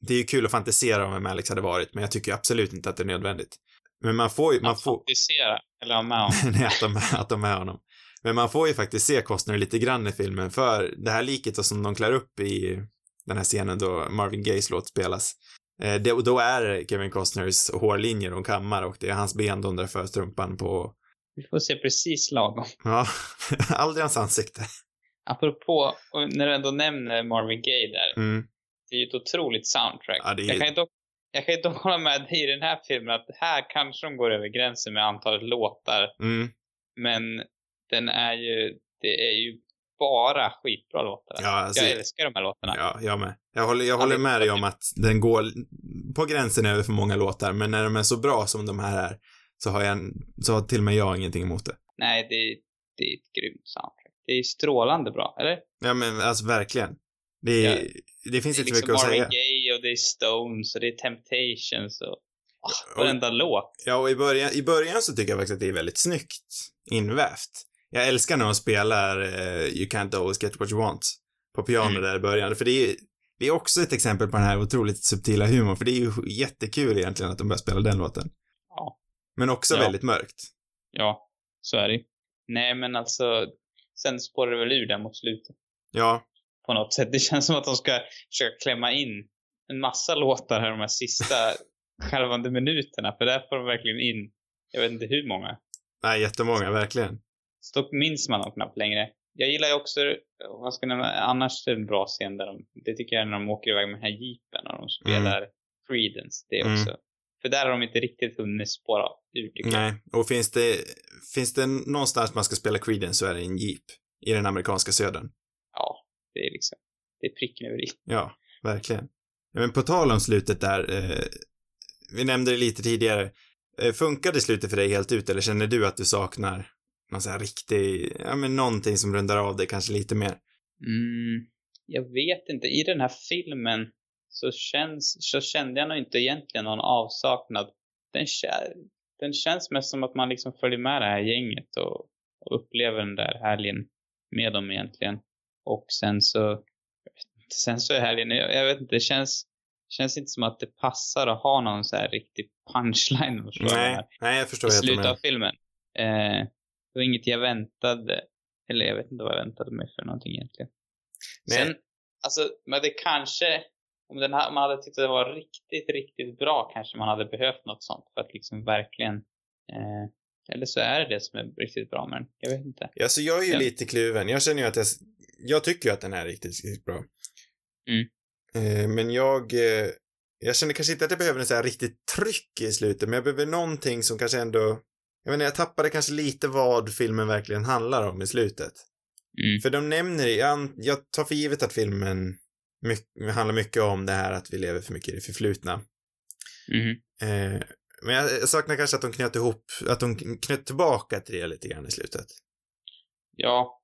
Speaker 1: det är ju kul att fantisera om vem Alex hade varit, men jag tycker absolut inte att det är nödvändigt. Men man får ju, man
Speaker 2: Att
Speaker 1: får,
Speaker 2: fantisera, eller ha med honom.
Speaker 1: nej, att de, att de är honom. Men man får ju faktiskt se Costner lite grann i filmen, för det här liket som de klär upp i den här scenen då Marvin Gayes låt spelas, eh, det, och då är Kevin Costners hårlinjer de kammar och det är hans ben de drar för strumpan på,
Speaker 2: Vi får se precis lagom.
Speaker 1: ja, aldrig hans ansikte.
Speaker 2: Apropå, och när du ändå nämner Marvin Gaye där.
Speaker 1: Mm.
Speaker 2: Det är ju ett otroligt soundtrack.
Speaker 1: Ja, det är-
Speaker 2: jag, kan ju dock, jag kan ju dock hålla med dig i den här filmen att här kanske de går över gränsen med antalet låtar.
Speaker 1: Mm.
Speaker 2: Men den är ju, det är ju bara skitbra låtar.
Speaker 1: Ja, alltså,
Speaker 2: jag älskar de här låtarna.
Speaker 1: Ja, jag med. Jag håller, jag håller
Speaker 2: det-
Speaker 1: med dig om att den går på gränsen över för många låtar, men när de är så bra som de här är, så har jag, så har till och med jag ingenting emot det.
Speaker 2: Nej, det, det är ett grymt soundtrack. Det är strålande bra, eller?
Speaker 1: Ja, men alltså verkligen. Det, är,
Speaker 2: Ja,
Speaker 1: det finns
Speaker 2: det är
Speaker 1: inte
Speaker 2: liksom
Speaker 1: mycket att säga.
Speaker 2: Gaye och det är Stones och det är Temptations och oh,
Speaker 1: och-
Speaker 2: varenda låt.
Speaker 1: Ja, och i början, i början så tycker jag faktiskt att det är väldigt snyggt invävt. Jag älskar när de spelar eh, You can't always get what you want på piano
Speaker 2: Mm.
Speaker 1: där i början, för det är, det är också ett exempel på den här otroligt subtila humorn, för det är ju jättekul egentligen att de börjar spela den låten.
Speaker 2: Ja.
Speaker 1: Men också
Speaker 2: Ja.
Speaker 1: väldigt mörkt.
Speaker 2: Ja, så är det. Nej, men alltså, sen spårar det väl ur där mot slutet.
Speaker 1: Ja,
Speaker 2: På något sätt. Det känns som att de ska försöka klämma in en massa låtar här de här sista skälvande minuterna. För där får de verkligen in, jag vet inte hur många.
Speaker 1: nej, jättemånga, verkligen.
Speaker 2: Så då minns man dem knappt längre. Jag gillar ju också, vad ska jag nämna, annars är det en bra scen där de, det tycker jag är när de åker iväg med den här jeepen och de spelar Creedence, det
Speaker 1: Mm.
Speaker 2: också. För där har de inte riktigt hunnit spåra ur tycker.
Speaker 1: Nej, och finns det, finns det någonstans man ska spela Creedence så är det en Jeep. I den amerikanska södern.
Speaker 2: Ja, det är liksom, det är pricken över i.
Speaker 1: Ja, verkligen. Ja, Men på tal om slutet där, eh, vi nämnde det lite tidigare. Eh, funkade slutet för dig helt ut eller känner du att du saknar någon sån här riktig, ja men någonting som rundar av det kanske lite mer?
Speaker 2: Mm, jag vet inte. I den här filmen så, känns, så kände jag nog inte egentligen någon avsaknad. Den, den känns mest som att man liksom följer med det här gänget och, och upplever den där helgen med dem egentligen. Och sen så, sen så är helgen, jag, jag vet inte, det känns, känns inte som att det passar att ha någon så här riktig punchline.
Speaker 1: Nej, nej jag förstår
Speaker 2: i slutet av filmen. Eh, det var inget jag väntade, eller jag vet inte vad jag väntade mig för någonting egentligen.
Speaker 1: Nej.
Speaker 2: Sen, alltså, men det kanske, om, den här, man hade tyckt att det var riktigt, riktigt bra kanske man hade behövt något sånt för att liksom verkligen, eh, eller så är det det som är riktigt bra med den. Jag vet inte.
Speaker 1: Ja, så jag är ju
Speaker 2: Ja.
Speaker 1: lite kluven. Jag känner ju att jag, jag tycker ju att den är riktigt, riktigt bra.
Speaker 2: Mm.
Speaker 1: Eh, men jag, eh, jag känner kanske inte att jag behöver en så här riktigt tryck i slutet, men jag behöver någonting som kanske ändå, jag menar, jag tappade kanske lite vad filmen verkligen handlar om i slutet.
Speaker 2: Mm.
Speaker 1: För de nämner, jag, jag tar för givet att filmen mycket, handlar mycket om det här att vi lever för mycket i det förflutna.
Speaker 2: Mhm.
Speaker 1: Eh, men jag, jag saknar kanske att de knöt ihop, att de knöt tillbaka till det lite grann i slutet.
Speaker 2: Ja,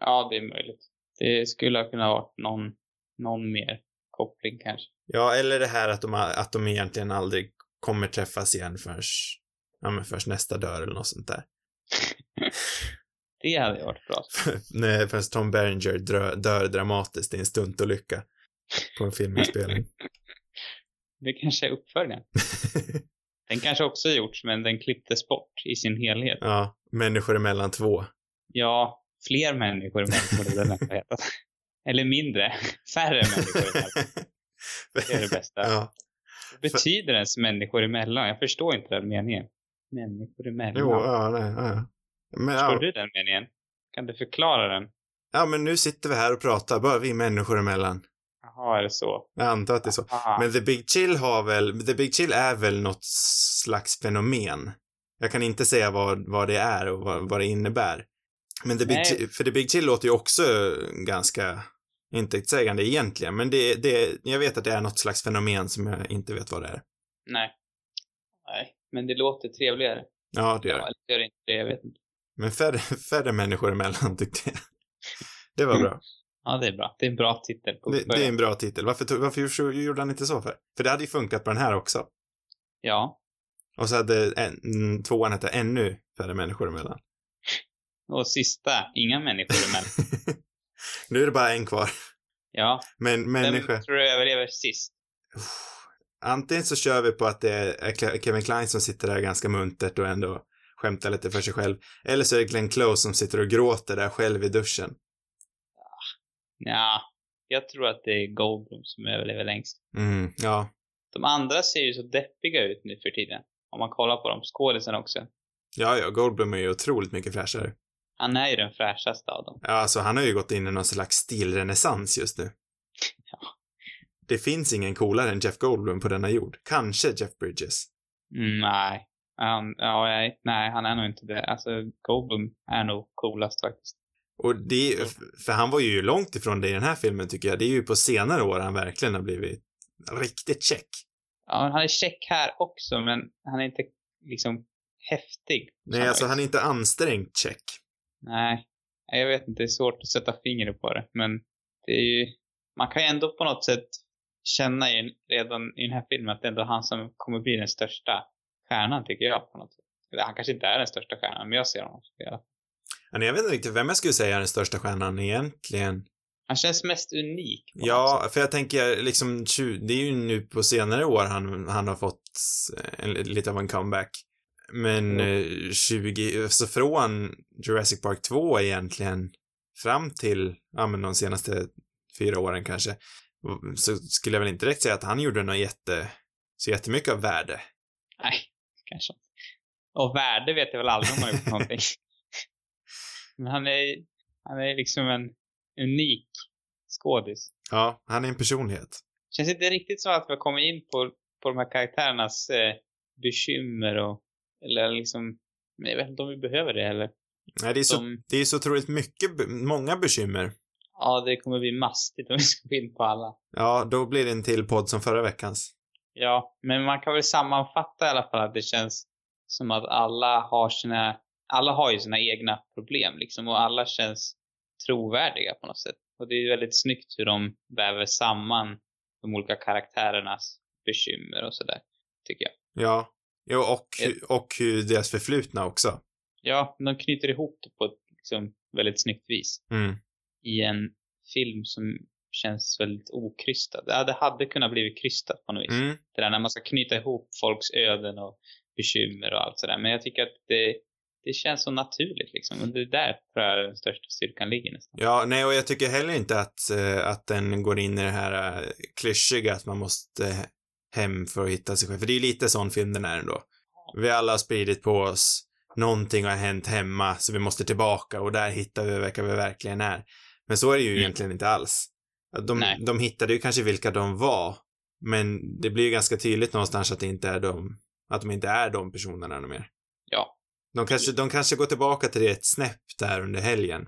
Speaker 2: ja det är möjligt. Det skulle ha kunnat varit någon, någon mer koppling kanske.
Speaker 1: Ja, eller det här att de, att de egentligen aldrig kommer träffas igen förrän, ja men först nästa dör eller något sånt där.
Speaker 2: Det hade varit bra.
Speaker 1: Nej, förrän Tom Berenger dör, dör dramatiskt i en stuntolycka på en filminspelning.
Speaker 2: Det kanske är uppföljaren. Den kanske också gjorts, men den klipptes bort i sin helhet.
Speaker 1: ja, människor emellan två.
Speaker 2: Ja, fler människor emellan hetat. Eller mindre. Färre människor emellan. Det är det bästa.
Speaker 1: Ja,
Speaker 2: betyder ens människor emellan? Jag förstår inte den meningen. Människor emellan.
Speaker 1: jo, ja, nej, ja. Men,
Speaker 2: Förstår
Speaker 1: ja,
Speaker 2: du den meningen? Kan du förklara den?
Speaker 1: ja, men nu sitter vi här och pratar, bara vi människor emellan.
Speaker 2: Jaha, är det så?
Speaker 1: Jag antar att det är så.
Speaker 2: Aha.
Speaker 1: Men The Big Chill har väl, The Big Chill är väl något slags fenomen. Jag kan inte säga vad, vad det är och vad, vad det innebär. Men The Big. Chill, för The Big Chill låter ju också ganska intetsägande egentligen, men det, det, jag vet att det är något slags fenomen som jag inte vet vad det är.
Speaker 2: Nej. Nej, men det låter trevligare.
Speaker 1: Ja, det gör
Speaker 2: Ja,
Speaker 1: det.
Speaker 2: eller gör det inte det? Jag vet inte.
Speaker 1: Men färre, färre människor emellan tyckte jag. Det var bra.
Speaker 2: Ja, det är bra. Det är en bra titel
Speaker 1: Det, det är en bra titel. Varför, tog- varför gjorde han inte så för? För det hade ju funkat på den här också.
Speaker 2: Ja.
Speaker 1: Och så hade en, mm, tvåan hette ännu färre människor emellan.
Speaker 2: Och sista, inga människor emellan.
Speaker 1: nu är det bara en kvar.
Speaker 2: Ja.
Speaker 1: Men
Speaker 2: Vem
Speaker 1: människa.
Speaker 2: tror du överlever sist?
Speaker 1: Antingen så kör vi på att det är Ke- Kevin Klein som sitter där ganska muntert och ändå skämtar lite för sig själv. Eller så är det Glenn Close som sitter och gråter där själv i duschen.
Speaker 2: Ja, jag tror att det är Goldblum som överlever längst.
Speaker 1: Mm, ja.
Speaker 2: De andra ser ju så deppiga ut nu för tiden. Om man kollar på dem. Skådisen också.
Speaker 1: Ja, ja, Goldblum är ju otroligt mycket fräschare.
Speaker 2: Han är ju den fräschaste av dem.
Speaker 1: Ja, alltså han har ju gått in i någon slags stilrenässans just nu. Det finns ingen coolare än Jeff Goldblum på denna jord. Kanske Jeff Bridges.
Speaker 2: Mm, nej. Han, ja, nej, nej, han är nog inte det. Alltså, Goldblum är nog coolast faktiskt.
Speaker 1: Och det, för han var ju långt ifrån det i den här filmen tycker jag. Det är ju på senare år han verkligen har blivit riktigt check.
Speaker 2: Ja, men han är check här också, men han är inte liksom häftig.
Speaker 1: Nej, alltså
Speaker 2: vis.
Speaker 1: han är inte ansträngt check.
Speaker 2: Nej, jag vet inte. Det är svårt att sätta fingret på det. Men det är ju, man kan ju ändå på något sätt känna i, redan i den här filmen att det är ändå han som kommer bli den största stjärnan, tycker jag. på något sätt. Han kanske inte är den största stjärnan, men jag ser honom.
Speaker 1: Ja, nej, Jag vet inte riktigt vem jag skulle säga är den största stjärnan egentligen.
Speaker 2: Han känns mest unik.
Speaker 1: Ja, för jag tänker liksom, det är ju nu på senare år han, han har fått en, lite av en comeback. Men eh, 20, så från Jurassic Park 2 egentligen fram till, ja men de senaste fyra åren kanske, så skulle jag väl inte direkt säga att han gjorde något jätte, så jättemycket av värde.
Speaker 2: Nej, kanske inte. Och värde vet jag väl aldrig om han gjort någonting. Men han är, han är liksom en unik skådis.
Speaker 1: Ja, han är en personlighet.
Speaker 2: Känns inte riktigt som att vi har kommit in på, på de här karaktärernas eh, bekymmer och, eller liksom, men jag vet inte om vi behöver det heller.
Speaker 1: Nej, det är så,
Speaker 2: De,
Speaker 1: det är så otroligt mycket, många bekymmer.
Speaker 2: Ja, det kommer bli mastigt om vi ska gå in på alla.
Speaker 1: Ja, då blir det en till podd som förra veckans.
Speaker 2: Ja, men man kan väl sammanfatta i alla fall att det känns som att alla har sina, alla har ju sina egna problem liksom och alla känns trovärdiga på något sätt. Och det är ju väldigt snyggt hur de väver samman de olika karaktärernas bekymmer och sådär, tycker jag.
Speaker 1: Ja. Jo, och, och hur deras förflutna också.
Speaker 2: Ja, de knyter ihop det på ett liksom väldigt snyggt vis
Speaker 1: Mm.
Speaker 2: I en film som känns väldigt okrystad. Ja, det hade kunnat blivit krystat på något vis.
Speaker 1: Mm.
Speaker 2: det där när man ska knyta ihop folks öden och bekymmer och allt sådär. Men jag tycker att det, det känns så naturligt liksom. Och det är där tror jag den största styrkan ligger nästan.
Speaker 1: Ja, nej, och jag tycker heller inte att, eh, att den går in i det här uh, klyschiga att man måste eh, hem för att hitta sig själv. För det är ju lite sån film den är ändå. Vi alla har spridit på oss, någonting har hänt hemma, så vi måste tillbaka och där hittar vi vilka vi verkligen är. Men så är det ju
Speaker 2: Mm.
Speaker 1: egentligen inte alls. De,
Speaker 2: Nej.
Speaker 1: de hittade ju kanske vilka de var, men det blir ju ganska tydligt någonstans att det inte är de, att de inte är de personerna mer.
Speaker 2: Ja,
Speaker 1: De kanske, de kanske går tillbaka till det ett snäpp där under helgen.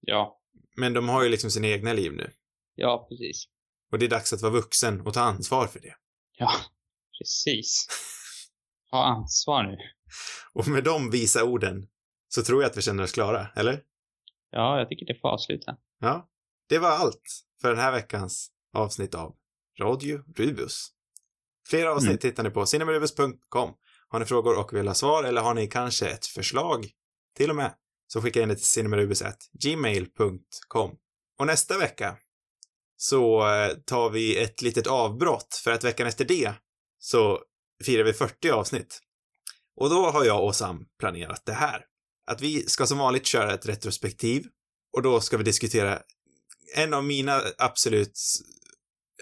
Speaker 2: ja,
Speaker 1: Men de har ju liksom sina egna liv nu.
Speaker 2: ja precis.
Speaker 1: Och det är dags att vara vuxen och ta ansvar för det.
Speaker 2: Ja, precis. Ha ansvar nu.
Speaker 1: Och med de visa orden så tror jag att vi känner oss klara, eller?
Speaker 2: Ja, jag tycker det får avsluta.
Speaker 1: Ja. Det var allt för den här veckans avsnitt av Radio Rubus. Fler avsnitt
Speaker 2: Mm.
Speaker 1: hittar ni på cinemarubus.com. Har ni frågor och vill ha svar eller har ni kanske ett förslag till och med så skicka in det till cinemarubus.gmail.com. Och nästa vecka så eh, tar vi ett litet avbrott för att veckan efter det så firar vi 40 avsnitt. Och då har jag och Sam planerat det här. Att vi ska som vanligt köra ett retrospektiv och då ska vi diskutera en av mina absolut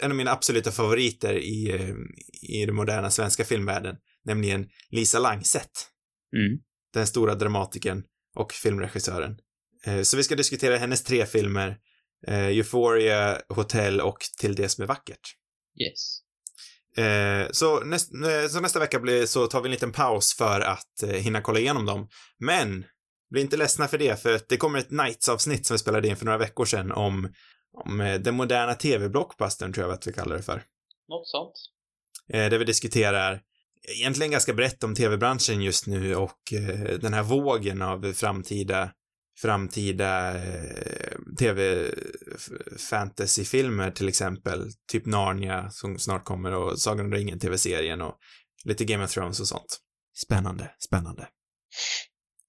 Speaker 1: en av mina absoluta favoriter i, eh, i den moderna svenska filmvärlden, nämligen Lisa Langset,
Speaker 2: Mm.
Speaker 1: den stora dramatikern och filmregissören. Eh, Så vi ska diskutera hennes tre filmer, eh, Euphoria, Hotel och Till det som är vackert.
Speaker 2: Yes.
Speaker 1: Så, näst, så nästa vecka blir, så tar vi en liten paus för att hinna kolla igenom dem. Men, bli inte ledsna för det, för att det kommer ett Nights-avsnitt som vi spelade in för några veckor sedan om, om eh, den moderna tv-blockbustern, tror jag att vi kallar det för.
Speaker 2: Något sånt.
Speaker 1: Eh, där vi diskuterar egentligen ganska brett om tv-branschen just nu och eh, den här vågen av framtida framtida eh, tv-fantasyfilmer till exempel, typ Narnia som snart kommer och Sagan om ringen tv-serien och lite Game of Thrones och sånt. Spännande, spännande.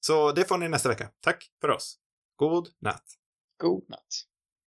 Speaker 1: Så det får ni nästa vecka. Tack för oss. God natt.
Speaker 2: God natt.